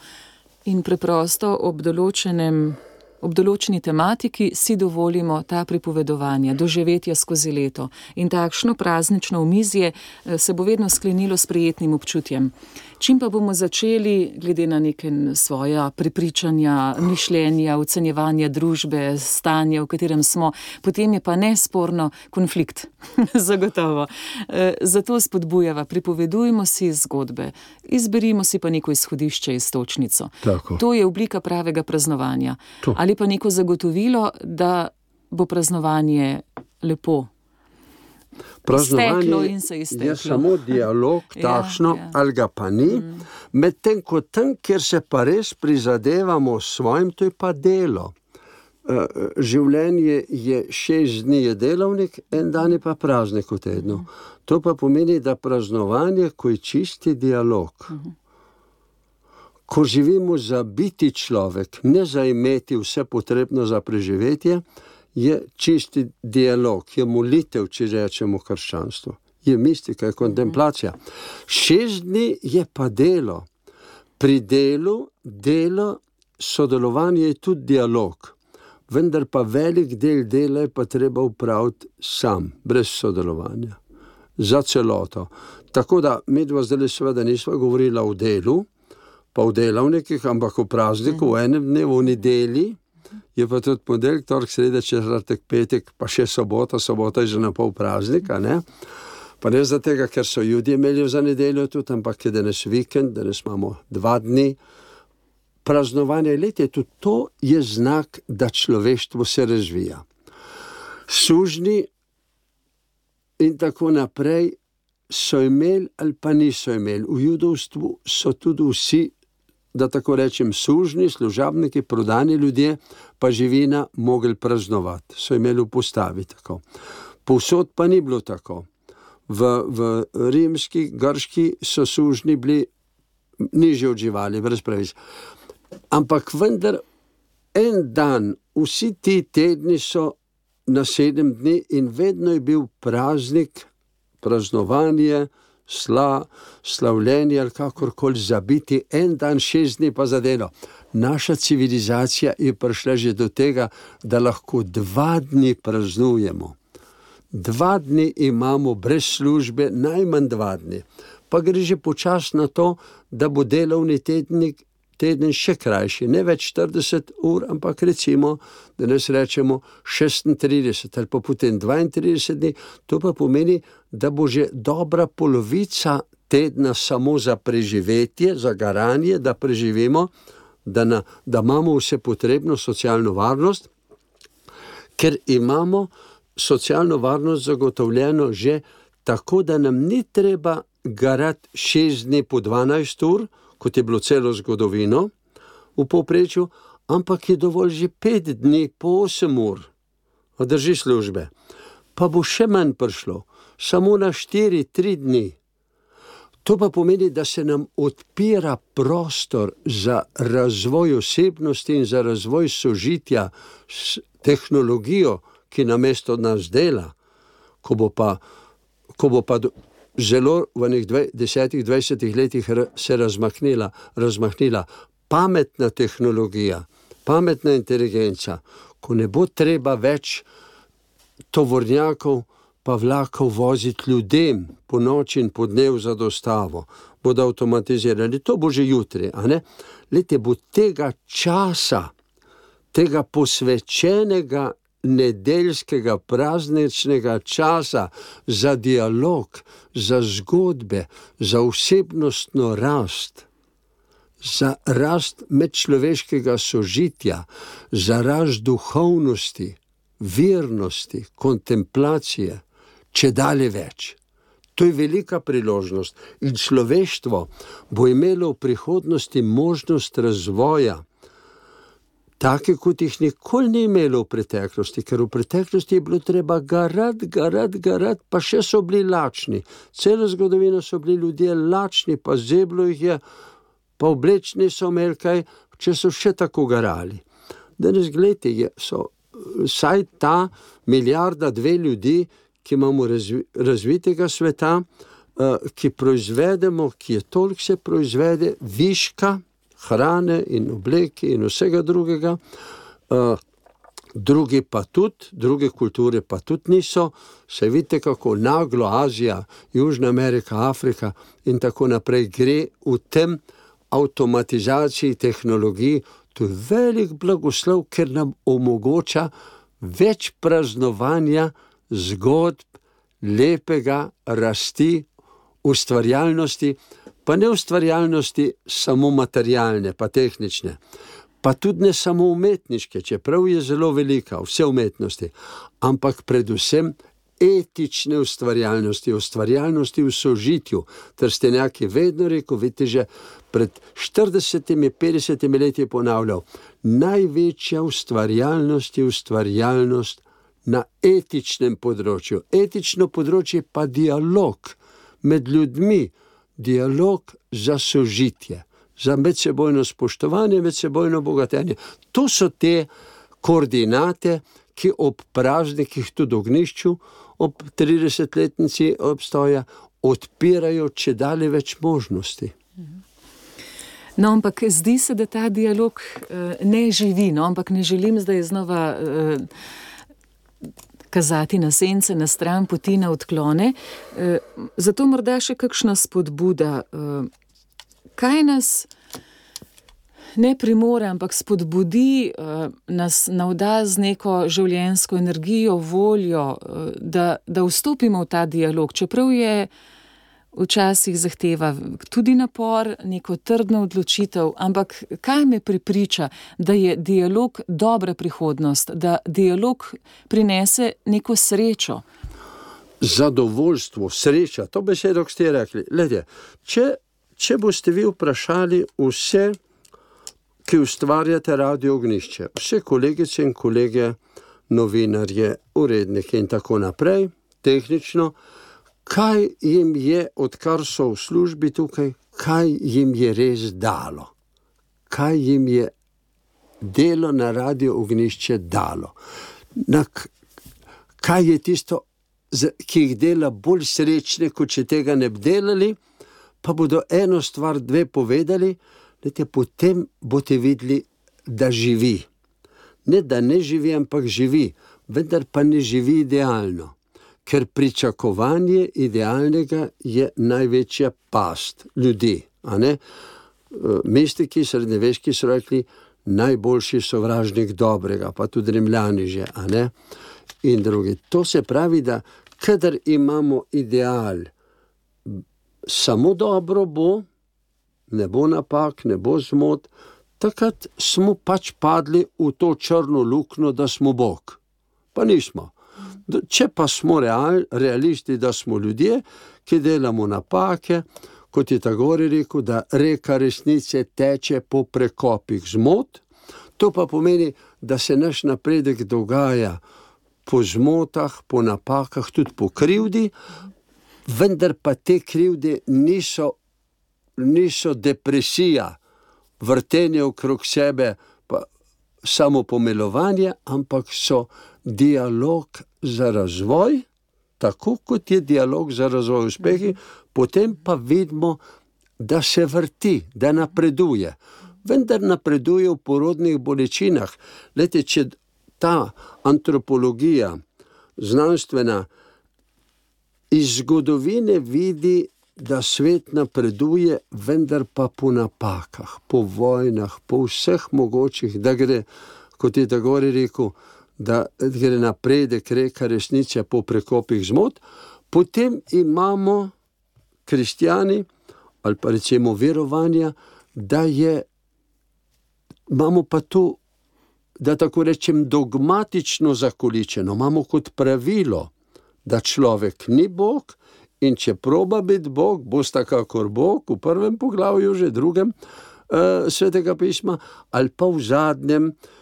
in preprosto ob določenem ob določeni tematiki si dovolimo ta pripovedovanja, doživetja skozi leto. In takšno praznično omizje eh, se bo vedno sklenilo s prijetnim občutjem. Čim pa bomo začeli, glede na neke svoje prepričanja, mišljenja, ocenjevanja družbe, stanja, v katerem smo, potem je pa nesporno konflikt. Zagotovo. E, zato spodbujava, pripovedujmo si zgodbe, izberimo si pa neko izhodišče, istočnico. Tako. To je oblika pravega praznovanja. To. Ali pa neko zagotovilo, da bo praznovanje lepo Praznovanje je samo dialog, ja, takšno ja, ja. ali ga pa ni. Mm. Medtem ko tam, kjer se pa res prizadevamo s svojim, to je pa delo. Uh, življenje je šest dni je delovnik, en dan je pa praznik v tednu. Mm. To pa pomeni, da praznovanje, ko je čisti dialog. Mm. Ko živimo za biti človek, ne za imeti vse potrebno za preživetje, je čisti dialog, je molitev, če rečemo krščanstvo, je mistika, je kontemplacija. Šest dni je pa delo. Pri delu, delo, sodelovanje je tudi dialog, vendar pa velik del dela je pa treba upraviti sam, brez sodelovanja, za celoto. Tako da mi dva zdaj seveda nismo govorili o delu, pa v delavnikih, ampak v prazniku, v enem dnevu, v nedelji je pa tudi ponedeljek, torek, sreda, četrtek, petek, pa še sobota, sobota je že na pol praznika. Ne? Pa ne zato, ker so ljudje imeli za nedeljo tudi, ampak je danes vikend, danes imamo dva dni. Praznovanje leta, tudi to je znak, da človeštvo se razvija. Sužni in tako naprej so imeli ali pa niso imeli. V judovstvu so tudi vsi, da tako rečem, sužni, služabniki, prodani ljudje, pa živina mogli praznovati, so imeli v postavi tako. Povsod pa ni bilo tako. V, v rimski, grški so sužni bili nižji od živali, brez pravic. Ampak vendar en dan, vsi ti tedni so na sedem dni in vedno je bil praznik, praznovanje, sla, slavljenje ali kakorkoli zabiti, en dan, šest dni pa za delo. Naša civilizacija je prišla že do tega, da lahko dva dni praznujemo. Dva dni imamo brez službe, najmanj dva dni. Pa gre že počasi na to, da bo delovni tednik teden še krajši, ne več 40 ur, ampak recimo, da ne rečemo 36 ali pa potem 32 dni, to pa pomeni, da bo že dobra polovica tedna samo za preživetje, za garanje, da preživimo, da, na, da imamo vse potrebno socialno varnost, ker imamo socialno varnost zagotovljeno že tako, da nam ni treba garati 6 dni po 12 ur, kot je bilo celo zgodovino, v povprečju, ampak je dovolj že pet dni po osem ur, održi službe. Pa bo še manj prišlo, samo na štiri, tri dni. To pa pomeni, da se nam odpira prostor za razvoj osebnosti in za razvoj sožitja s tehnologijo, ki na mesto nas dela, ko bo pa, ko bo pa zelo v nekaj desetih, dvajsetih letih se razmahnila, razmahnila pametna tehnologija, pametna inteligenca, ko ne bo treba več tovornjakov, pa vlakov voziti ljudem po noči in po dnevu za dostavo, bodo avtomatizirali. To bo že jutri, a ne? Lete bo tega časa, tega posvečenega nedeljskega prazničnega časa za dialog, za zgodbe, za osebnostno rast, za rast medčloveškega sožitja, za rast duhovnosti, vernosti, kontemplacije, če dalje več. To je velika priložnost in človeštvo bo imelo v prihodnosti možnost razvoja take, kot jih nikoli ni imelo v preteklosti, ker v preteklosti je bilo treba garati, garati, garati, pa še so bili lačni. Celo zgodovino so bili ljudje lačni, pa zeblo jih je, pa oblečni so imeli kaj, če so še tako garali. Danes gledite, so vsaj ta milijarda, dve ljudi, ki imamo razvi, razvitega sveta, uh, ki proizvedemo, ki je toliko se proizvede, viška hrane in obleke in vsega drugega. Uh, drugi pa tudi, druge kulture pa tudi niso, se vidite, kako naglo Azija, Južna Amerika, Afrika in tako naprej gre v tem avtomatizaciji tehnologij. To je velik blagoslov, ker nam omogoča več praznovanja zgodb, lepega rasti, ustvarjalnosti pa ne ustvarjalnosti samo materialne, pa tehnične, pa tudi ne samo umetniške, čeprav je zelo velika, vse umetnosti, ampak predvsem etične ustvarjalnosti, ustvarjalnosti v sožitju. Ter ste neki vedno rekel, vidite, že pred 40-50 leti je ponavljal, največja ustvarjalnost je ustvarjalnost na etičnem področju. Etično področje pa dialog med ljudmi, dialog za sožitje, za medsebojno spoštovanje, medsebojno bogatenje. To so te koordinate, ki ob praznikih, tudi ognišču, ob 30-letnici obstoja, odpirajo če dalje več možnosti. No, ampak zdi se, da ta dialog uh, ne živi, no, ampak ne želim zdaj znova. Uh, kazati na sence, na stran poti, na odklone. E, zato morda še kakšna spodbuda. E, kaj nas, ne primore, ampak spodbudi, nas navda z neko življenjsko energijo, voljo, da, da vstopimo v ta dialog. Čeprav je včasih zahteva tudi napor, neko trdno odločitev, ampak kaj me pripriča, da je dialog dobra prihodnost, da dialog prinese neko srečo. Zadovoljstvo, sreča, to besedo ste rekli. Lede, če, če boste vi vprašali vse, ki ustvarjate radio ognišče, vse kolegice in kolege, novinarje, urednike in tako naprej, tehnično, kaj jim je, odkar so v službi tukaj, kaj jim je res dalo, kaj jim je delo na radio ognišče dalo. Na, kaj je tisto, ki jih dela bolj srečne, kot če tega ne bi delali, pa bodo eno stvar, dve povedali, da potem boste videli, da živi. Ne da ne živi, ampak živi, vendar pa ne živi idealno ker pričakovanje idealnega je največja past ljudi. Eh, mestiki, srednjeveški so rekli, najboljši sovražnik dobrega, pa tudi rimljani že. In drugi. To se pravi, da kadar imamo ideal, samo dobro bo, ne bo napak, ne bo zmot, takrat smo pač padli v to črno luknjo, da smo Bog. Pa nismo. Če pa smo real, realisti, da smo ljudje, ki delamo napake, kot je ta gori rekel, da reka resnice teče po prekopih zmot, to pa pomeni, da se naš napredek dogaja po zmotah, po napakah, tudi po krivdi, vendar pa te krivde niso, niso depresija, vrtenje okrog sebe, pa samo pomilovanje, ampak so dialog za razvoj, tako kot je dialog za razvoj uspehi, potem pa vidimo, da se vrti, da napreduje. Vendar napreduje v porodnih bolečinah. Lete, če ta antropologija, znanstvena, iz zgodovine vidi, da svet napreduje, vendar pa po napakah, po vojnah, po vseh mogočih, da gre, kot je tako rekel, da gre napredek, reka resnice po prekopih zmot, potem imamo kristijani ali pa recimo verovanja, da je, imamo pa tu, da tako rečem, dogmatično zakoličeno, imamo kot pravilo, da človek ni Bog. In če proba biti Bog, bo sta kakor Bog v prvem poglavju, že drugem uh, svetega pisma, ali pa v zadnjem, uh,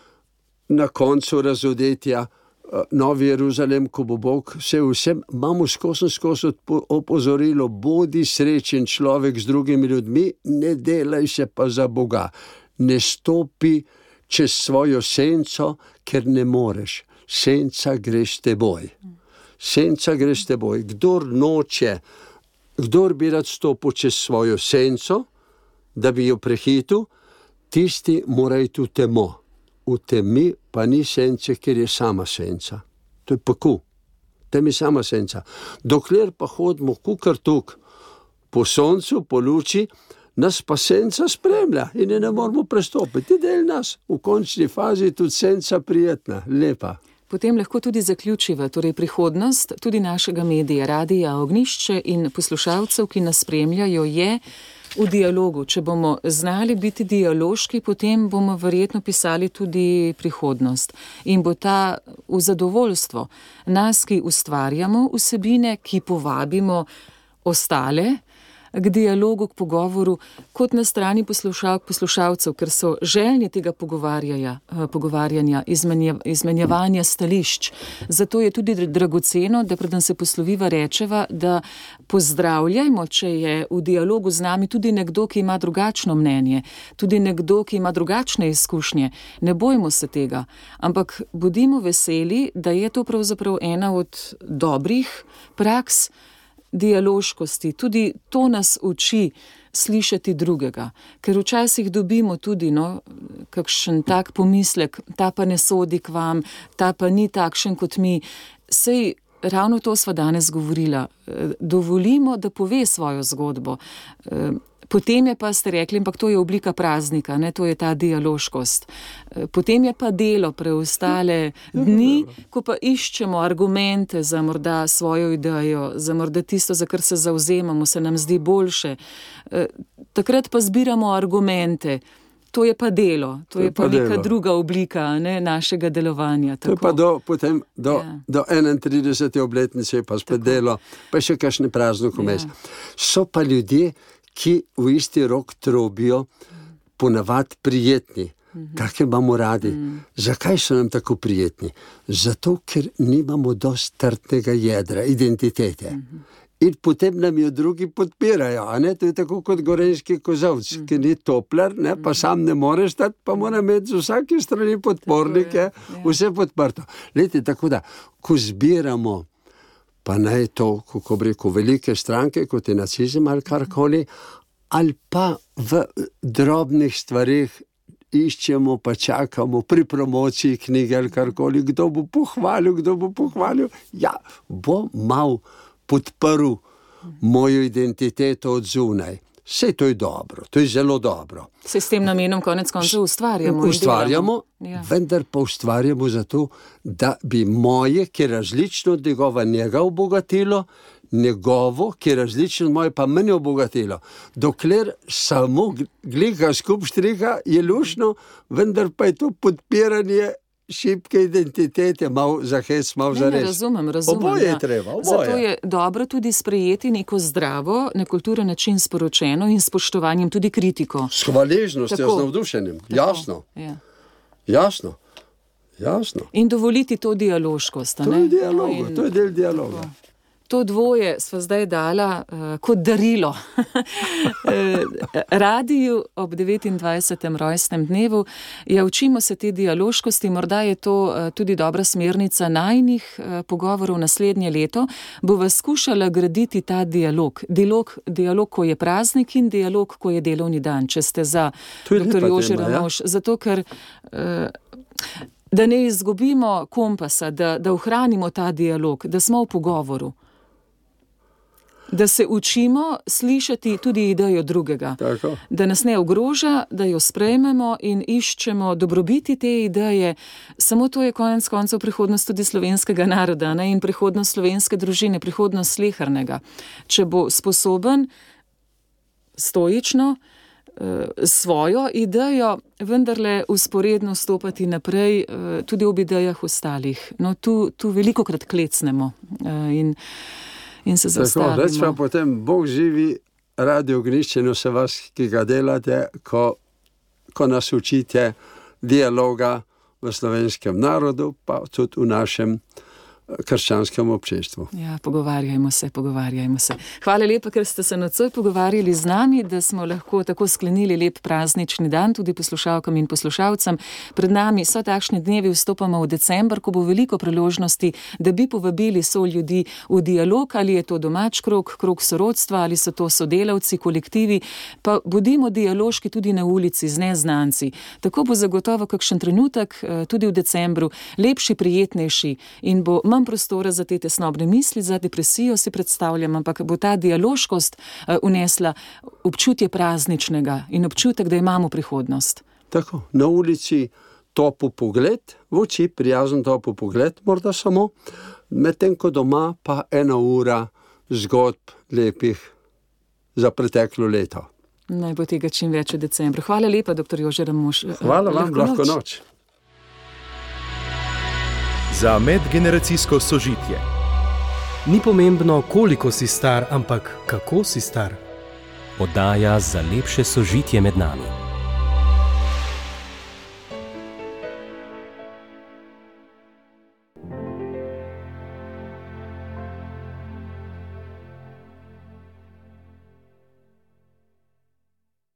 na koncu razodetja, eh, Novi Jeruzalem, ko bo Bog vse vsem, imamo skozi skozi opozorilo, bodi srečen človek z drugimi ljudmi, ne delaj se pa za Boga, ne stopi čez svojo senco, ker ne moreš, senca greš teboj. Senca greš teboj. Kdor noče, kdor bi rad stopil čez svojo senco, da bi jo prehitil, tisti mora iti v temo v temi pa ni sence, ker je sama senca. To je paku, tam je sama senca. Dokler pa hodimo kukar tuk, po soncu, po luči, nas pa senca spremlja in ne moramo prestopiti. Del nas, v končni fazi, tudi senca prijetna, lepa. Potem lahko tudi zaključiva, torej prihodnost tudi našega medija, radija Ognišče in poslušalcev, ki nas spremljajo, je v dialogu. Če bomo znali biti dialoški, potem bomo verjetno pisali tudi prihodnost. In bo ta v zadovoljstvo nas, ki ustvarjamo vsebine, ki povabimo ostale k dialogu, k pogovoru, kot na strani poslušalk, poslušalcev, ker so željni tega eh, pogovarjanja, izmenjevanja stališč. Zato je tudi dragoceno, da predem se posloviva rečeva, da pozdravljajmo, če je v dialogu z nami tudi nekdo, ki ima drugačno mnenje, tudi nekdo, ki ima drugačne izkušnje. Ne bojmo se tega, ampak bodimo veseli, da je to pravzaprav ena od dobrih praks, dialoškosti, tudi to nas uči slišati drugega. Ker včasih dobimo tudi no, kakšen tak pomislek, ta pa ne sodi k vam, ta pa ni takšen kot mi. Sej ravno to sva danes govorila. Dovolimo, da pove svojo zgodbo. Potem je pa, ste rekli, ampak to je oblika praznika, ne? to je ta dialoškost. Eh, potem je pa delo preostale dni, ko pa iščemo argumente za morda svojo idejo, za morda tisto, za kar se zauzemamo, se nam zdi boljše. Eh, takrat pa zbiramo argumente. To je pa delo, to, to je pa, pa neka delo. druga oblika ne, našega delovanja. To je pa do, potem, do, ja. do 31. obletnice, pa spet tako. delo, pa še kakšne prazno komes. Ja. So pa ljudje, ki v isti rok trobijo, ponavadi prijetni. Mhm. Kakšne imamo radi? Mm. Zakaj so nam tako prijetni? Zato, ker nimamo dosti trdnega jedra, identitete. Mm -hmm. In potem nam jo drugi podpirajo. To je tako kot gorenski kozovc, mm. ki ni topler, ne? pa mm. sam ne moreš stati, pa mora imeti z vsake strani podpornike, je, ja. vse podprto. Leti, tako da, ko zbiramo pa naj to, kako bi rekel, velike stranke, kot je nacizem ali karkoli, ali pa v drobnih stvarih iščemo, pa čakamo pri promociji knjige ali karkoli, kdo bo pohvalil, kdo bo pohvalil. Ja, bo mal podprl mojo identiteto od zunaj. Vse to je dobro, to je zelo dobro. Se s tem namenom konec koncev ustvarjamo? Ustvarjamo, ja. vendar pa ustvarjamo zato, da bi moje, ki je različno od njegova, njega obogatilo, njegovo, ki je različno od moje, pa meni obogatilo. Dokler samo glika skup štriha je lušno, vendar pa je to podpiranje šibke identitete, malo za hec, malo za res. Razumem, razumem. Oboje ja. je treba. Oboje. Zato je dobro tudi sprejeti neko zdravo, nekulturen način sporočeno in spoštovanjem tudi kritiko. S hvaležnostjo, z navdušenjem. Jasno. Ja. Jasno. Jasno. In dovoliti to dialoškost. To je, dialog, no in... to je del dialoga. Tako. To dvoje smo zdaj dala uh, kot darilo eh, radiju ob 29. rojstnem dnevu. Ja, učimo se te dialoškosti, morda je to uh, tudi dobra smernica najnih uh, pogovorov naslednje leto. Bo vas skušala graditi ta dialog. dialog. Dialog, ko je praznik in dialog, ko je delovni dan, če ste za dr. Jožera ja? Mož. Zato, ker. Uh, Da ne izgubimo kompasa, da, da ohranimo ta dialog, da smo v pogovoru da se učimo slišati tudi idejo drugega, Tako. da nas ne ogroža, da jo sprejmemo in iščemo dobrobiti te ideje. Samo to je konec koncev prihodnost tudi slovenskega naroda ne? in prihodnost slovenske družine, prihodnost slehrnega. Če bo sposoben stoično eh, svojo idejo vendarle usporedno stopati naprej, eh, tudi ob idejah ostalih. No, tu, tu veliko krat klecnemo. Eh, in, in se zavedamo. Rečemo potem, Bog živi, radi ognišče, no se vas, ki ga delate, ko, ko nas učite dialoga v slovenskem narodu, pa tudi v našem krščanskem občestvu. Ja, pogovarjajmo se, pogovarjajmo se. Hvala lepa, ker ste se nocoj pogovarjali z nami, da smo lahko tako sklenili lep praznični dan tudi poslušalkam in poslušalcem. Pred nami so takšni dnevi, vstopamo v decembr, ko bo veliko priložnosti, da bi povabili so ljudi v dialog, ali je to domač krok, krok sorodstva, ali so to sodelavci, kolektivi, pa bodimo dialoški tudi na ulici z neznanci. Tako bo zagotovo kakšen trenutek eh, tudi v decembru lepši, prijetnejši in bo manj manj prostora za te tesnobne misli, za depresijo si predstavljam, ampak bo ta dialoškost uh, unesla občutje prazničnega in občutek, da imamo prihodnost. Tako, na ulici topo pogled, v oči prijazen topo pogled, morda samo, medtem ko doma pa ena ura zgodb lepih za preteklo leto. Naj bo tega čim več v decembru. Hvala lepa, dr. Jožer Moš. Hvala vam, lahko noč. noč za medgeneracijsko sožitje. Ni pomembno, koliko si star, ampak kako si star. Oddaja za lepše sožitje med nami.